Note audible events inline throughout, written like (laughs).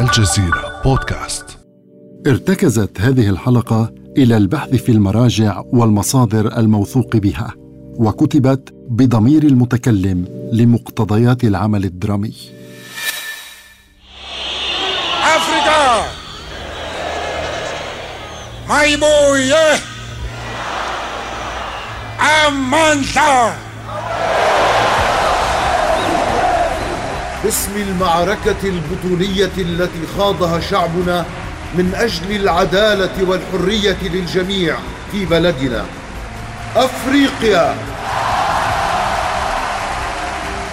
الجزيرة بودكاست. ارتكزت هذه الحلقة إلى البحث في المراجع والمصادر الموثوق بها وكتبت بضمير المتكلم لمقتضيات العمل الدرامي. Africa! My boy, باسم المعركة البطولية التي خاضها شعبنا من أجل العدالة والحرية للجميع في بلدنا. أفريقيا.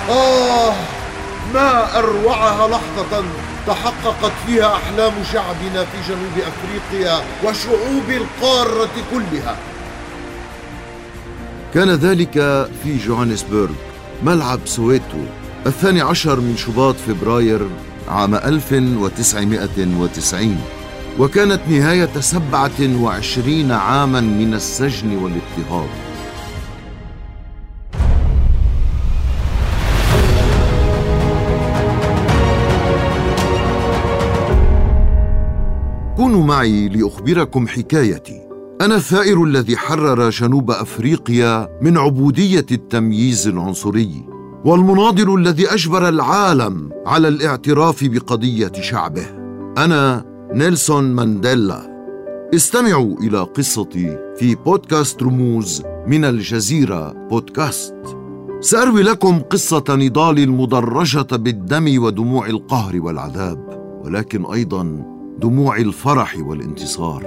آه ما أروعها لحظة تحققت فيها أحلام شعبنا في جنوب أفريقيا وشعوب القارة كلها. كان ذلك في جوهانسبرغ ملعب سويتو. الثاني عشر من شباط فبراير عام 1990 وكانت نهاية سبعة وعشرين عاما من السجن والاضطهاد. كونوا معي لأخبركم حكايتي. أنا الثائر الذي حرر جنوب أفريقيا من عبودية التمييز العنصري. والمناضل الذي أجبر العالم على الاعتراف بقضية شعبه. أنا نيلسون مانديلا. استمعوا إلى قصتي في بودكاست رموز من الجزيرة بودكاست. سأروي لكم قصة نضال المدرجة بالدم ودموع القهر والعذاب ولكن أيضا دموع الفرح والانتصار.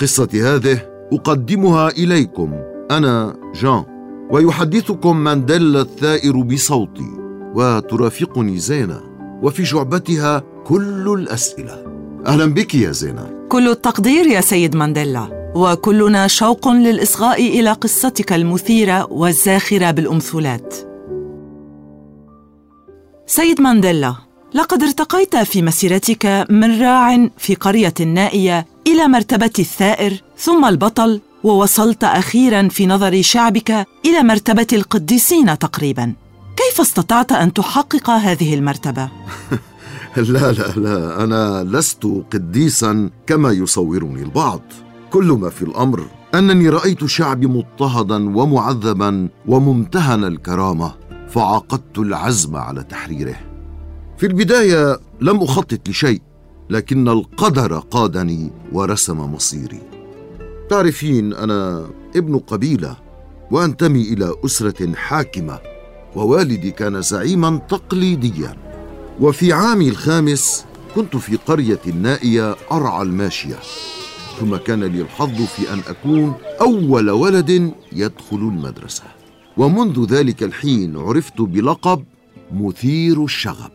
قصتي هذه أقدمها إليكم. أنا جان. ويحدثكم مانديلا الثائر بصوتي وترافقني زينة وفي جعبتها كل الأسئلة. أهلا بك يا زينة. كل التقدير يا سيد مانديلا وكلنا شوق للإصغاء إلى قصتك المثيرة والزاخرة بالأمثلات. سيد مانديلا لقد ارتقيت في مسيرتك من راع في قرية نائية إلى مرتبة الثائر ثم البطل ووصلت أخيرا في نظر شعبك إلى مرتبة القديسين تقريبا. كيف استطعت أن تحقق هذه المرتبة؟ (laughs) لا لا لا أنا لست قديسا كما يصورني البعض. كل ما في الأمر أنني رأيت شعبي مضطهدا ومعذبا وممتهن الكرامة فعقدت العزم على تحريره. في البداية لم أخطط لشيء لكن القدر قادني ورسم مصيري. تعرفين أنا ابن قبيلة وأنتمي إلى أسرة حاكمة ووالدي كان زعيما تقليديا. وفي عامي الخامس كنت في قرية نائية أرعى الماشية. ثم كان لي الحظ في أن أكون أول ولد يدخل المدرسة. ومنذ ذلك الحين عرفت بلقب مثير الشغب.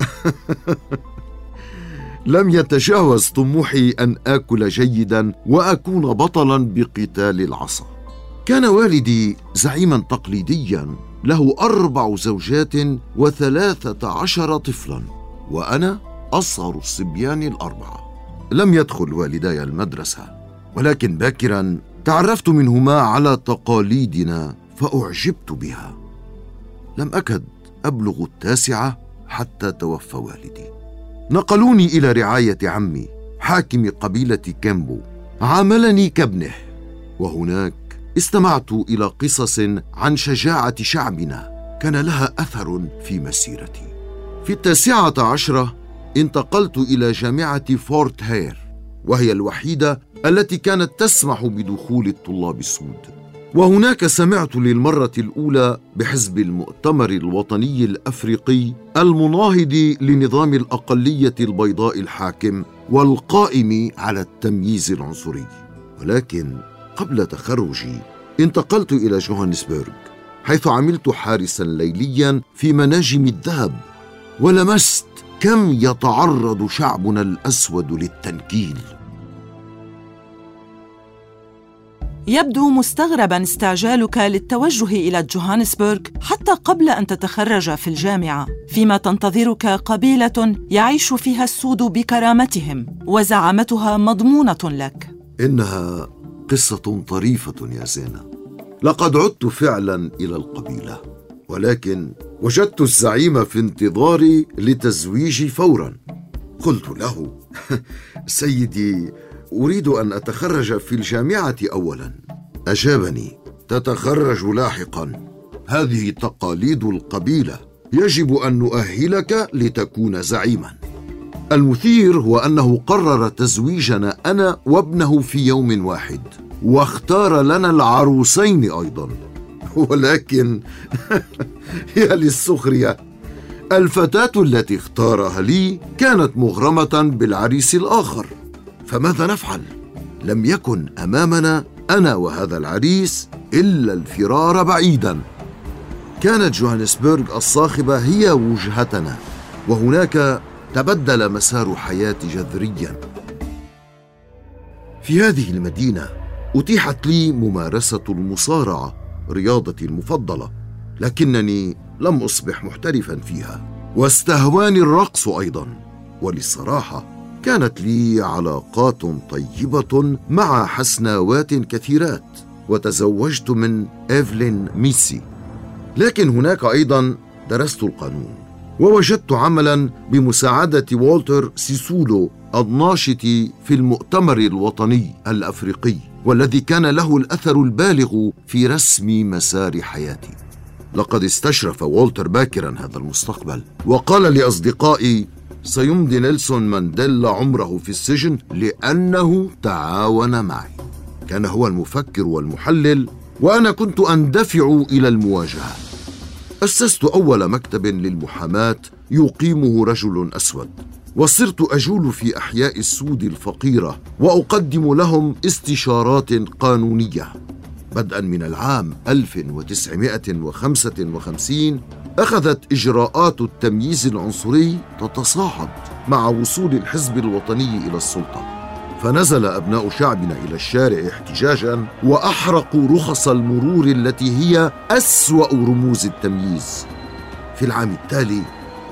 (laughs) لم يتجاوز طموحي أن آكل جيدا وأكون بطلا بقتال العصا. كان والدي زعيما تقليديا له أربع زوجات وثلاثة عشر طفلا وأنا أصغر الصبيان الأربعة. لم يدخل والداي المدرسة ولكن باكرا تعرفت منهما على تقاليدنا فأعجبت بها. لم أكد أبلغ التاسعة حتى توفى والدي. نقلوني إلى رعاية عمي حاكم قبيلة كيمبو عاملني كابنه. وهناك استمعت إلى قصص عن شجاعة شعبنا. كان لها أثر في مسيرتي. في التاسعة عشرة انتقلت إلى جامعة فورت هير وهي الوحيدة التي كانت تسمح بدخول الطلاب السود. وهناك سمعت للمرة الأولى بحزب المؤتمر الوطني الأفريقي المناهض لنظام الأقلية البيضاء الحاكم والقائم على التمييز العنصري. ولكن قبل تخرجي انتقلت إلى جوهانسبرغ حيث عملت حارسا ليليا في مناجم الذهب ولمست كم يتعرض شعبنا الأسود للتنكيل. يبدو مستغربا استعجالك للتوجه إلى جوهانسبرغ حتى قبل أن تتخرج في الجامعة فيما تنتظرك قبيلة يعيش فيها السود بكرامتهم وزعامتها مضمونة لك. إنها قصة طريفة يا زينه لقد عدت فعلا إلى القبيلة ولكن وجدت الزعيم في انتظاري لتزويجي فورا. قلت له (laughs) سيدي أريد أن أتخرج في الجامعة اولا. أجابني تتخرج لاحقا. هذه تقاليد القبيلة. يجب أن نؤهلك لتكون زعيما. المثير هو أنه قرر تزويجنا أنا وابنه في يوم واحد واختار لنا العروسين أيضا. ولكن (laughs) يا للسخرية الفتاة التي اختارها لي كانت مغرمة بالعريس الآخر. فماذا نفعل؟ لم يكن أمامنا أنا وهذا العريس إلا الفرار بعيدا. كانت جوهانسبرغ الصاخبة هي وجهتنا وهناك تبدل مسار حياتي جذريا. في هذه المدينة أتيحت لي ممارسة المصارعة رياضتي المفضلة لكنني لم أصبح محترفا فيها. واستهواني الرقص أيضا وللصراحة كانت لي علاقات طيبة مع حسناوات كثيرات وتزوجت من إيفلين ميسي. لكن هناك أيضا درست القانون ووجدت عملا بمساعدة والتر سيسولو الناشط في المؤتمر الوطني الأفريقي والذي كان له الأثر البالغ في رسم مسار حياتي. لقد استشرف والتر باكرا هذا المستقبل وقال لأصدقائي سيمضي نيلسون مانديلا عمره في السجن لأنه تعاون معي. كان هو المفكر والمحلل وأنا كنت أندفع إلى المواجهة. أسست أول مكتب للمحاماة يقيمه رجل أسود وصرت أجول في أحياء السود الفقيرة وأقدم لهم استشارات قانونية. بدءا من العام 1955 أخذت إجراءات التمييز العنصري تتصاعد مع وصول الحزب الوطني إلى السلطة. فنزل أبناء شعبنا إلى الشارع احتجاجا وأحرقوا رخص المرور التي هي أسوأ رموز التمييز. في العام التالي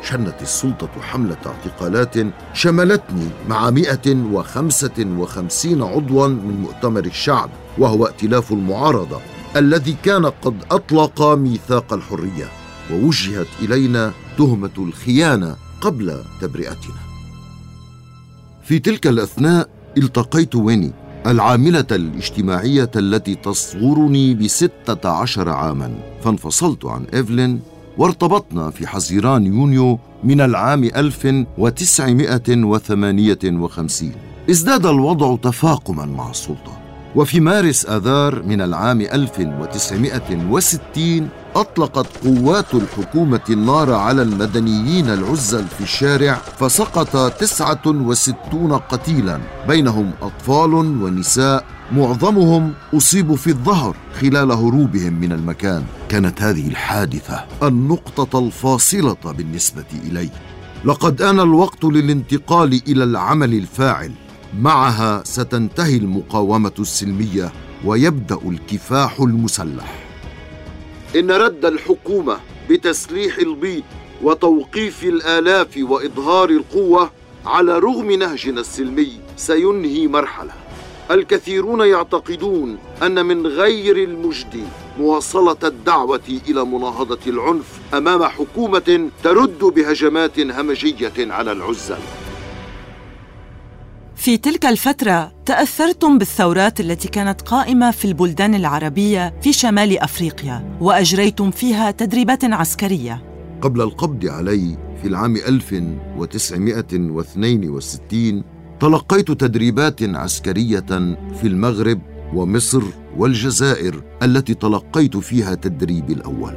شنت السلطة حملة اعتقالات شملتني مع 155 عضوا من مؤتمر الشعب وهو ائتلاف المعارضة الذي كان قد أطلق ميثاق الحرية. ووجهت إلينا تهمة الخيانة قبل تبرئتنا. في تلك الأثناء التقيت ويني العاملة الاجتماعية التي تصغرني بستة عشر عاما. فانفصلت عن إيفلين وارتبطنا في حزيران يونيو من العام 1958 ازداد الوضع تفاقما مع السلطة. وفي مارس آذار من العام 1960 أطلقت قوات الحكومة النار على المدنيين العزل في الشارع فسقط 69 قتيلا. بينهم أطفال ونساء معظمهم أصيبوا في الظهر خلال هروبهم من المكان. كانت هذه الحادثة النقطة الفاصلة بالنسبة إلي. لقد آن الوقت للانتقال إلى العمل الفاعل. معها ستنتهي المقاومة السلمية ويبدأ الكفاح المسلح. إن رد الحكومة بتسليح البيض وتوقيف الآلاف وإظهار القوة على رغم نهجنا السلمي سينهي مرحلة. الكثيرون يعتقدون أن من غير المجدي مواصلة الدعوة إلى مناهضة العنف أمام حكومة ترد بهجمات همجية على العزل. في تلك الفترة تأثرتم بالثورات التي كانت قائمة في البلدان العربية في شمال أفريقيا وأجريتم فيها تدريبات عسكرية. قبل القبض علي في العام 1962 تلقيت تدريبات عسكرية في المغرب ومصر والجزائر التي تلقيت فيها تدريبي الأول.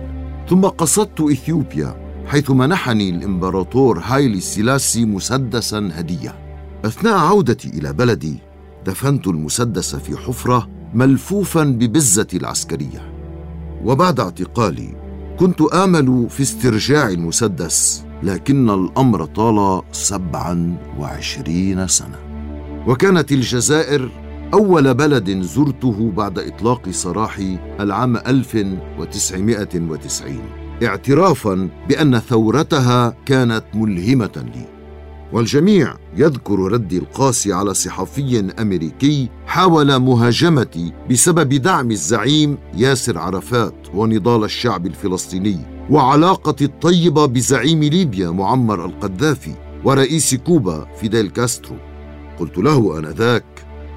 ثم قصدت إثيوبيا حيث منحني الإمبراطور هايلي سيلاسي مسدسا هدية. أثناء عودتي إلى بلدي دفنت المسدس في حفرة ملفوفا ببزتي العسكرية. وبعد اعتقالي كنت آمل في استرجاع المسدس لكن الأمر طال سبعا وعشرين سنة. وكانت الجزائر أول بلد زرته بعد إطلاق سراحي العام 1990 اعترافا بأن ثورتها كانت ملهمة لي. والجميع يذكر ردي القاسي على صحفي أمريكي حاول مهاجمتي بسبب دعم الزعيم ياسر عرفات ونضال الشعب الفلسطيني وعلاقتي الطيبة بزعيم ليبيا معمر القذافي ورئيس كوبا فيديل كاسترو. قلت له آنذاك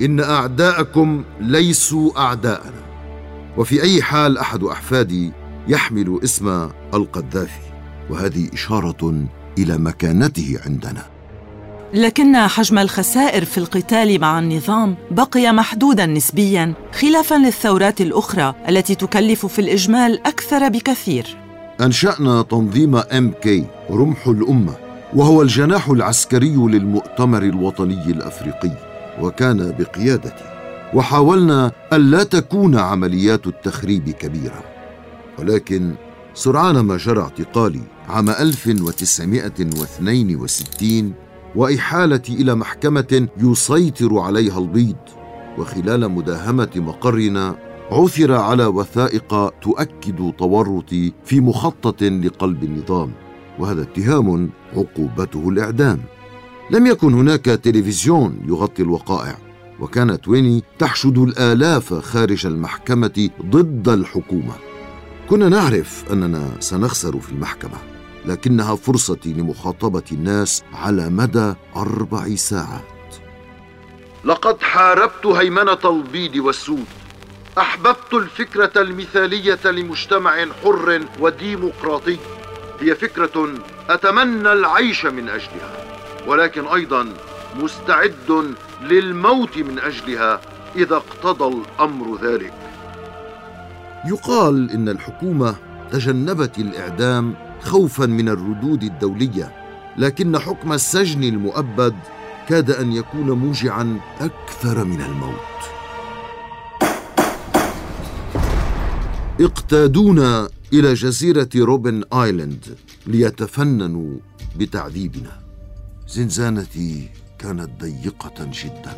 إن أعداءكم ليسوا أعداءنا. وفي أي حال أحد أحفادي يحمل اسم القذافي. وهذه إشارة إلى مكانته عندنا. لكن حجم الخسائر في القتال مع النظام بقي محدودا نسبيا خلافا للثورات الأخرى التي تكلف في الإجمال أكثر بكثير. أنشأنا تنظيم إم كي رمح الأمة وهو الجناح العسكري للمؤتمر الوطني الأفريقي وكان بقيادتي. وحاولنا الا تكون عمليات التخريب كبيرة. ولكن سرعان ما جرى اعتقالي عام 1962 وإحالتي إلى محكمة يسيطر عليها البيض. وخلال مداهمة مقرنا عثر على وثائق تؤكد تورطي في مخطط لقلب النظام. وهذا اتهام عقوبته الإعدام. لم يكن هناك تلفزيون يغطي الوقائع. وكانت ويني تحشد الآلاف خارج المحكمة ضد الحكومة. كنا نعرف أننا سنخسر في المحكمة. لكنها فرصتي لمخاطبة الناس على مدى أربع ساعات. لقد حاربت هيمنة البيض والسود. أحببت الفكرة المثالية لمجتمع حر وديمقراطي. هي فكرة أتمنى العيش من أجلها ولكن أيضا مستعد للموت من أجلها إذا اقتضى الأمر ذلك. يقال إن الحكومة تجنبت الإعدام خوفا من الردود الدولية لكن حكم السجن المؤبد كاد أن يكون موجعا أكثر من الموت. اقتادونا إلى جزيرة روبن آيلاند ليتفننوا بتعذيبنا. زنزانتي كانت ضيقة جدا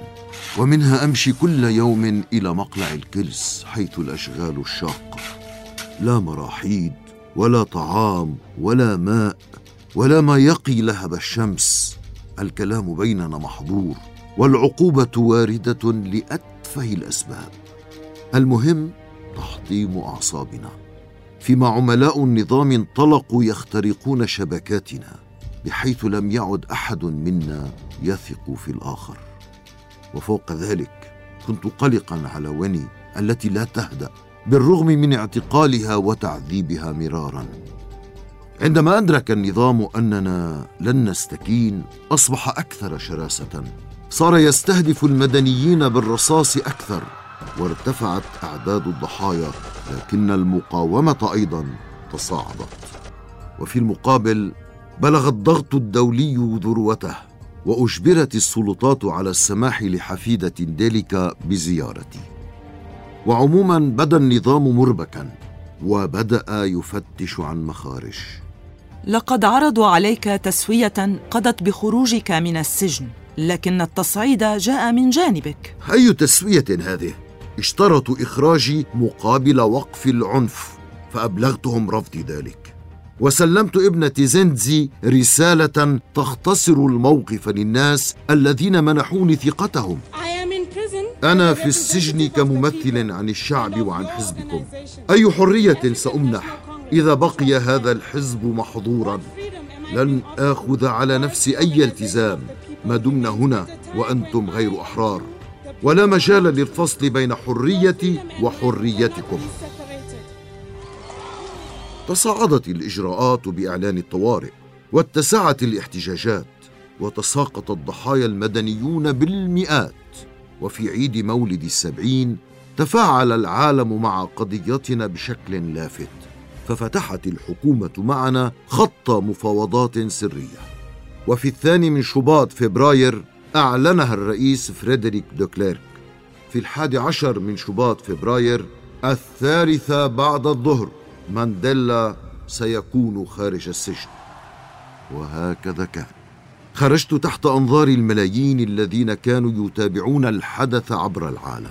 ومنها امشي كل يوم إلى مقلع الكلس حيث الأشغال الشاقة. لا مراحيض ولا طعام ولا ماء ولا ما يقي لهب الشمس. الكلام بيننا محظور والعقوبة واردة لأتفه الأسباب. المهم تحطيم أعصابنا. فيما عملاء النظام انطلقوا يخترقون شبكاتنا بحيث لم يعد أحد منا يثق في الآخر. وفوق ذلك كنت قلقا على وني التي لا تهدأ. بالرغم من اعتقالها وتعذيبها مرارا. عندما أدرك النظام أننا لن نستكين أصبح أكثر شراسة. صار يستهدف المدنيين بالرصاص أكثر وارتفعت أعداد الضحايا لكن المقاومة أيضا تصاعدت. وفي المقابل بلغ الضغط الدولي ذروته وأجبرت السلطات على السماح لحفيدة ديليكا بزيارتي. وعموما بدا النظام مربكا وبدأ يفتش عن مخارج لقد عرضوا عليك تسوية قضت بخروجك من السجن لكن التصعيد جاء من جانبك. أي تسوية هذه؟ اشترطوا اخراجي مقابل وقف العنف فأبلغتهم رفض ذلك. وسلمت ابنة زندزي رسالة تختصر الموقف للناس الذين منحوني ثقتهم. أنا في السجن كممثل عن الشعب وعن حزبكم. أي حرية سأمنح؟ إذا بقي هذا الحزب محظورا. لن آخذ على نفسي أي التزام. ما دمنا هنا وأنتم غير أحرار. ولا مجال للفصل بين حريتي وحريتكم. تصاعدت الإجراءات بإعلان الطوارئ واتسعت الاحتجاجات وتساقط الضحايا المدنيون بالمئات. وفي عيد مولد السبعين تفاعل العالم مع قضيتنا بشكل لافت ففتحت الحكومة معنا خط مفاوضات سرية. وفي الثاني من شباط فبراير أعلنها الرئيس فريدريك دوكليرك في الحادي عشر من شباط فبراير الثالثة بعد الظهر مانديلا سيكون خارج السجن. وهكذا كان. خرجت تحت أنظار الملايين الذين كانوا يتابعون الحدث عبر العالم.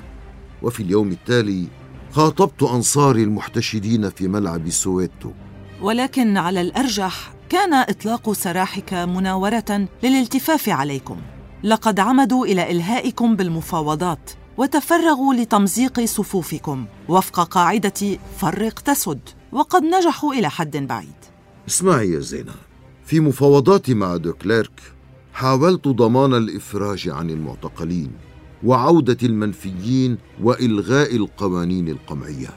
وفي اليوم التالي خاطبت انصاري المحتشدين في ملعب سويتو. ولكن على الأرجح كان إطلاق سراحك مناورة للالتفاف عليكم. لقد عمدوا إلى إلهائكم بالمفاوضات وتفرغوا لتمزيق صفوفكم وفق قاعدة فرق تسد وقد نجحوا إلى حد بعيد. اسمعي يا زينه في مفاوضاتي مع دوكليرك حاولت ضمان الإفراج عن المعتقلين وعودة المنفيين وإلغاء القوانين القمعية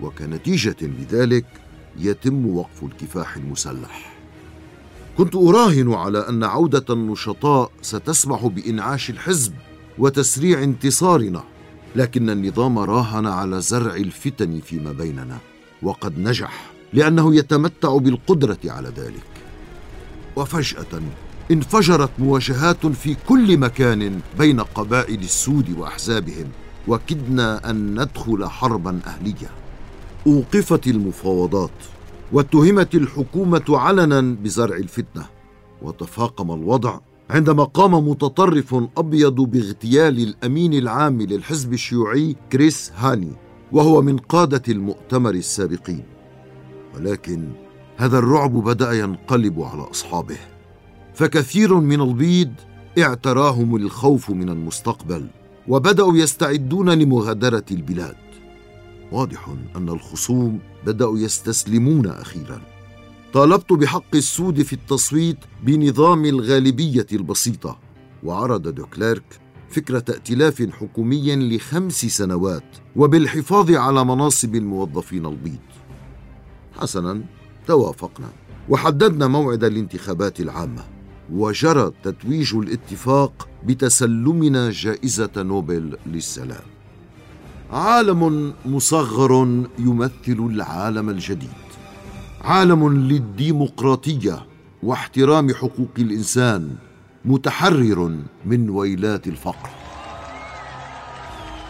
وكنتيجة لذلك يتم وقف الكفاح المسلح. كنت أراهن على أن عودة النشطاء ستسمح بإنعاش الحزب وتسريع انتصارنا لكن النظام راهن على زرع الفتن فيما بيننا وقد نجح لأنه يتمتع بالقدرة على ذلك. وفجأة انفجرت مواجهات في كل مكان بين قبائل السود وأحزابهم وكدنا أن ندخل حربا أهلية. أوقفت المفاوضات واتهمت الحكومة علنا بزرع الفتنة. وتفاقم الوضع عندما قام متطرف أبيض باغتيال الأمين العام للحزب الشيوعي كريس هاني وهو من قادة المؤتمر السابقين. ولكن هذا الرعب بدأ ينقلب على أصحابه. فكثير من البيض اعتراهم الخوف من المستقبل وبدأوا يستعدون لمغادرة البلاد. واضح أن الخصوم بدأوا يستسلمون أخيرا. طالبت بحق السود في التصويت بنظام الغالبية البسيطة وعرض دوكليرك فكرة ائتلاف حكومي لخمس سنوات وبالحفاظ على مناصب الموظفين البيض. حسنا توافقنا وحددنا موعد الانتخابات العامة. وجرى تتويج الاتفاق بتسلمنا جائزة نوبل للسلام. عالم مصغر يمثل العالم الجديد. عالم للديمقراطية واحترام حقوق الإنسان متحرر من ويلات الفقر.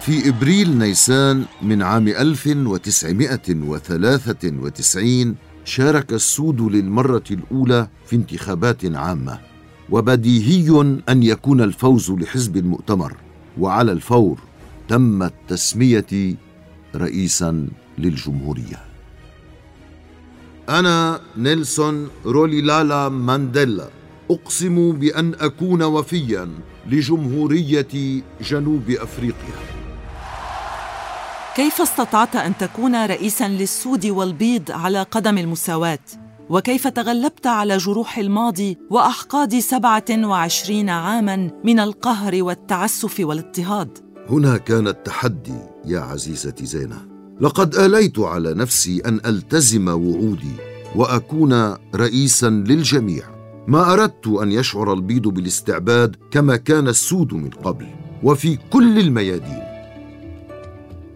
في إبريل نيسان من عام 1993 شارك السود للمرة الأولى في انتخابات عامة وبديهي أن يكون الفوز لحزب المؤتمر. وعلى الفور تم التسمية رئيسا للجمهورية. أنا نيلسون روليلالا مانديلا أقسم بأن أكون وفيا لجمهورية جنوب أفريقيا. كيف استطعت أن تكون رئيسا للسود والبيض على قدم المساواة؟ وكيف تغلبت على جروح الماضي سبعة وعشرين عاما من القهر والتعسف والاضطهاد؟ هنا كان التحدي يا عزيزتي زينة. لقد آليت على نفسي أن ألتزم وعودي وأكون رئيسا للجميع. ما أردت أن يشعر البيض بالاستعباد كما كان السود من قبل. وفي كل الميادين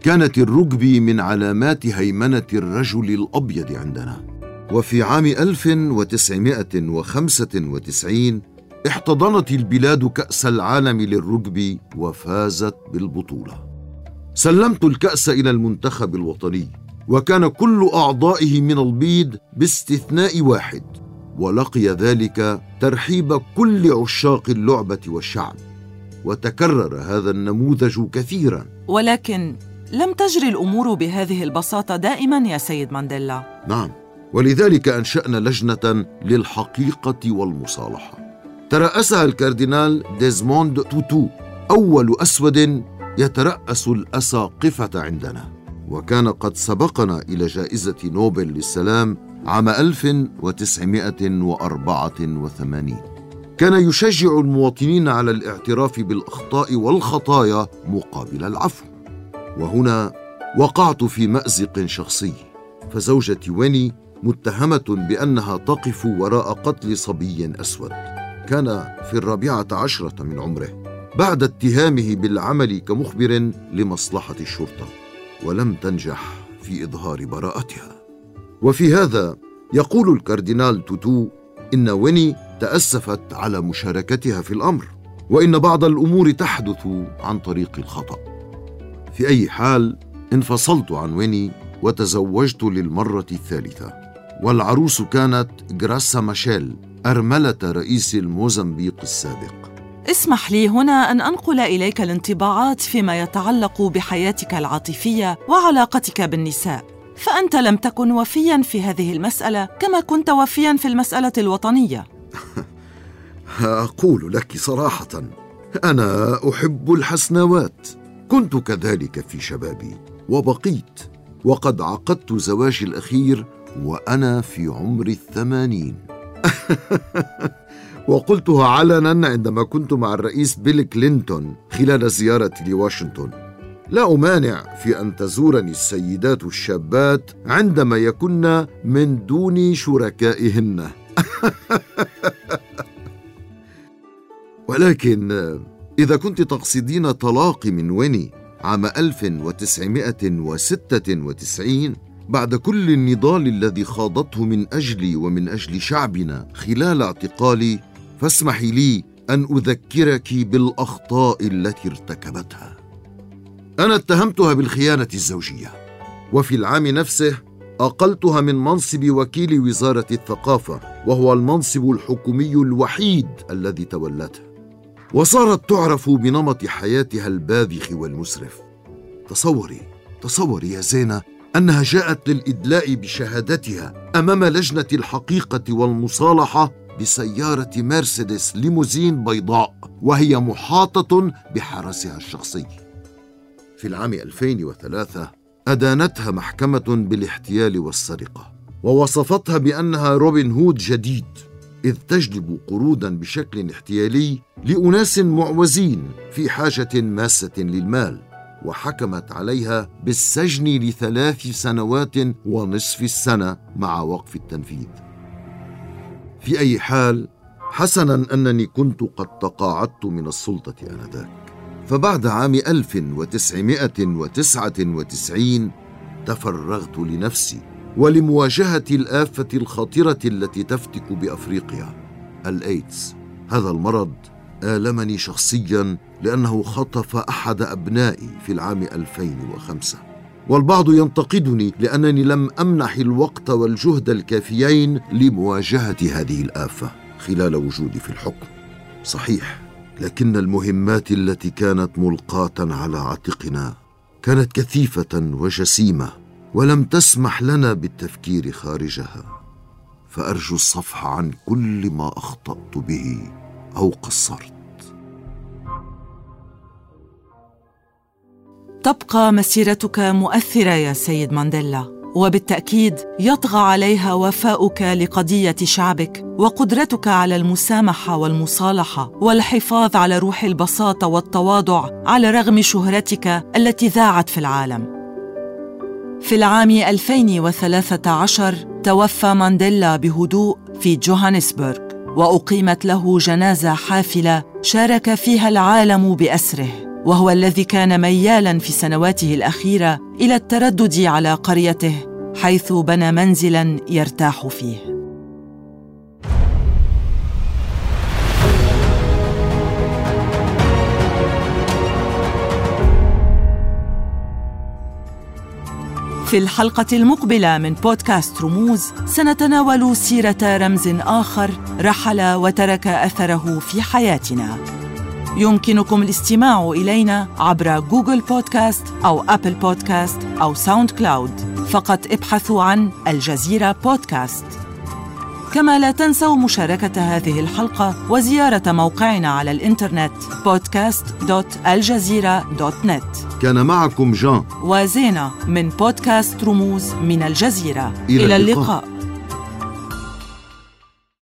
كانت الركب من علامات هيمنة الرجل الأبيض عندنا وفي عام 1995 احتضنت البلاد كأس العالم للركب وفازت بالبطولة. سلمت الكأس إلى المنتخب الوطني، وكان كل أعضائه من البيض باستثناء واحد، ولقي ذلك ترحيب كل عشاق اللعبة والشعب. وتكرر هذا النموذج كثيرا. ولكن لم تجري الأمور بهذه البساطة دائما يا سيد مانديلا. نعم، ولذلك أنشأنا لجنة للحقيقة والمصالحة. ترأسها الكاردينال ديزموند توتو أول أسود يترأس الأساقفة عندنا وكان قد سبقنا إلى جائزة نوبل للسلام عام 1984 كان يشجع المواطنين على الاعتراف بالأخطاء والخطايا مقابل العفو وهنا وقعت في مأزق شخصي فزوجتي ويني متهمة بأنها تقف وراء قتل صبي أسود. كان في الرابعة عشرة من عمره بعد اتهامه بالعمل كمخبر لمصلحة الشرطة ولم تنجح في إظهار براءتها. وفي هذا يقول الكاردينال توتو إن ويني تأسفت على مشاركتها في الأمر وإن بعض الأمور تحدث عن طريق الخطأ. في أي حال انفصلت عن ويني وتزوجت للمرة الثالثة. والعروس كانت جراسا ماشيل أرملة رئيس الموزمبيق السابق. اسمح لي هنا أن أنقل إليك الانطباعات فيما يتعلق بحياتك العاطفية وعلاقتك بالنساء. فأنت لم تكن وفيا في هذه المسألة كما كنت وفيا في المسألة الوطنية. (laughs) أقول لك صراحة أنا أحب الحسنوات. كنت كذلك في شبابي وبقيت وقد عقدت زواجي الأخير وأنا في عمر الثمانين. (laughs) وقلتها علنا عندما كنت مع الرئيس بيل كلينتون خلال زيارتي لواشنطن. لا أمانع في أن تزورني السيدات الشابات عندما يكن من دون شركائهن. (laughs) ولكن إذا كنت تقصدين طلاقي من ويني عام 1996 بعد كل النضال الذي خاضته من أجلي ومن أجل شعبنا خلال اعتقالي فاسمحي لي أن أذكرك بالأخطاء التي ارتكبتها. أنا اتهمتها بالخيانة الزوجية وفي العام نفسه أقلتها من منصب وكيل وزارة الثقافة وهو المنصب الحكومي الوحيد الذي تولته. وصارت تعرف بنمط حياتها الباذخ والمسرف. تصوري تصوري يا زينة أنها جاءت للإدلاء بشهادتها أمام لجنة الحقيقة والمصالحة بسيارة مرسيدس ليموزين بيضاء وهي محاطة بحرسها الشخصي. في العام 2003 أدانتها محكمة بالاحتيال والسرقة ووصفتها بأنها روبن هود جديد. إذ تجلب قروضا بشكل احتيالي لأناس معوزين في حاجة ماسة للمال وحكمت عليها بالسجن لثلاث سنوات ونصف السنة مع وقف التنفيذ. في أي حال حسنا أنني كنت قد تقاعدت من السلطة آنذاك. فبعد عام 1999 تفرغت لنفسي ولمواجهة الآفة الخطرة التي تفتك بأفريقيا الإيدز. هذا المرض آلمني شخصيا لأنه خطف أحد أبنائي في العام 2005 والبعض ينتقدني لأنني لم أمنح الوقت والجهد الكافيين لمواجهة هذه الآفة خلال وجودي في الحكم. صحيح لكن المهمات التي كانت ملقاة على عاتقنا كانت كثيفة وجسيمة. ولم تسمح لنا بالتفكير خارجها فأرجو الصفح عن كل ما أخطأت به أو قصرت. تبقى مسيرتك مؤثرة يا سيد مانديلا وبالتأكيد يطغى عليها وفاؤك لقضية شعبك وقدرتك على المسامحة والمصالحة والحفاظ على روح البساطة والتواضع على رغم شهرتك التي ذاعت في العالم. في العام 2013 توفى مانديلا بهدوء في جوهانسبرغ وأقيمت له جنازة حافلة شارك فيها العالم بأسره وهو الذي كان ميالا في سنواته الأخيرة إلى التردد على قريته حيث بنى منزلا يرتاح فيه. في الحلقة المقبلة من بودكاست رموز سنتناول سيرة رمز آخر رحل وترك أثره في حياتنا. يمكنكم الاستماع إلينا عبر Google Podcast أو Apple Podcast أو SoundCloud فقط ابحثوا عن الجزيرة بودكاست كما لا تنسوا مشاركة هذه الحلقة وزيارة موقعنا على الإنترنت podcast.aljazeera.net كان معكم جان. وزينة من بودكاست رموز من الجزيرة. إلى إلى اللقاء. اللقاء.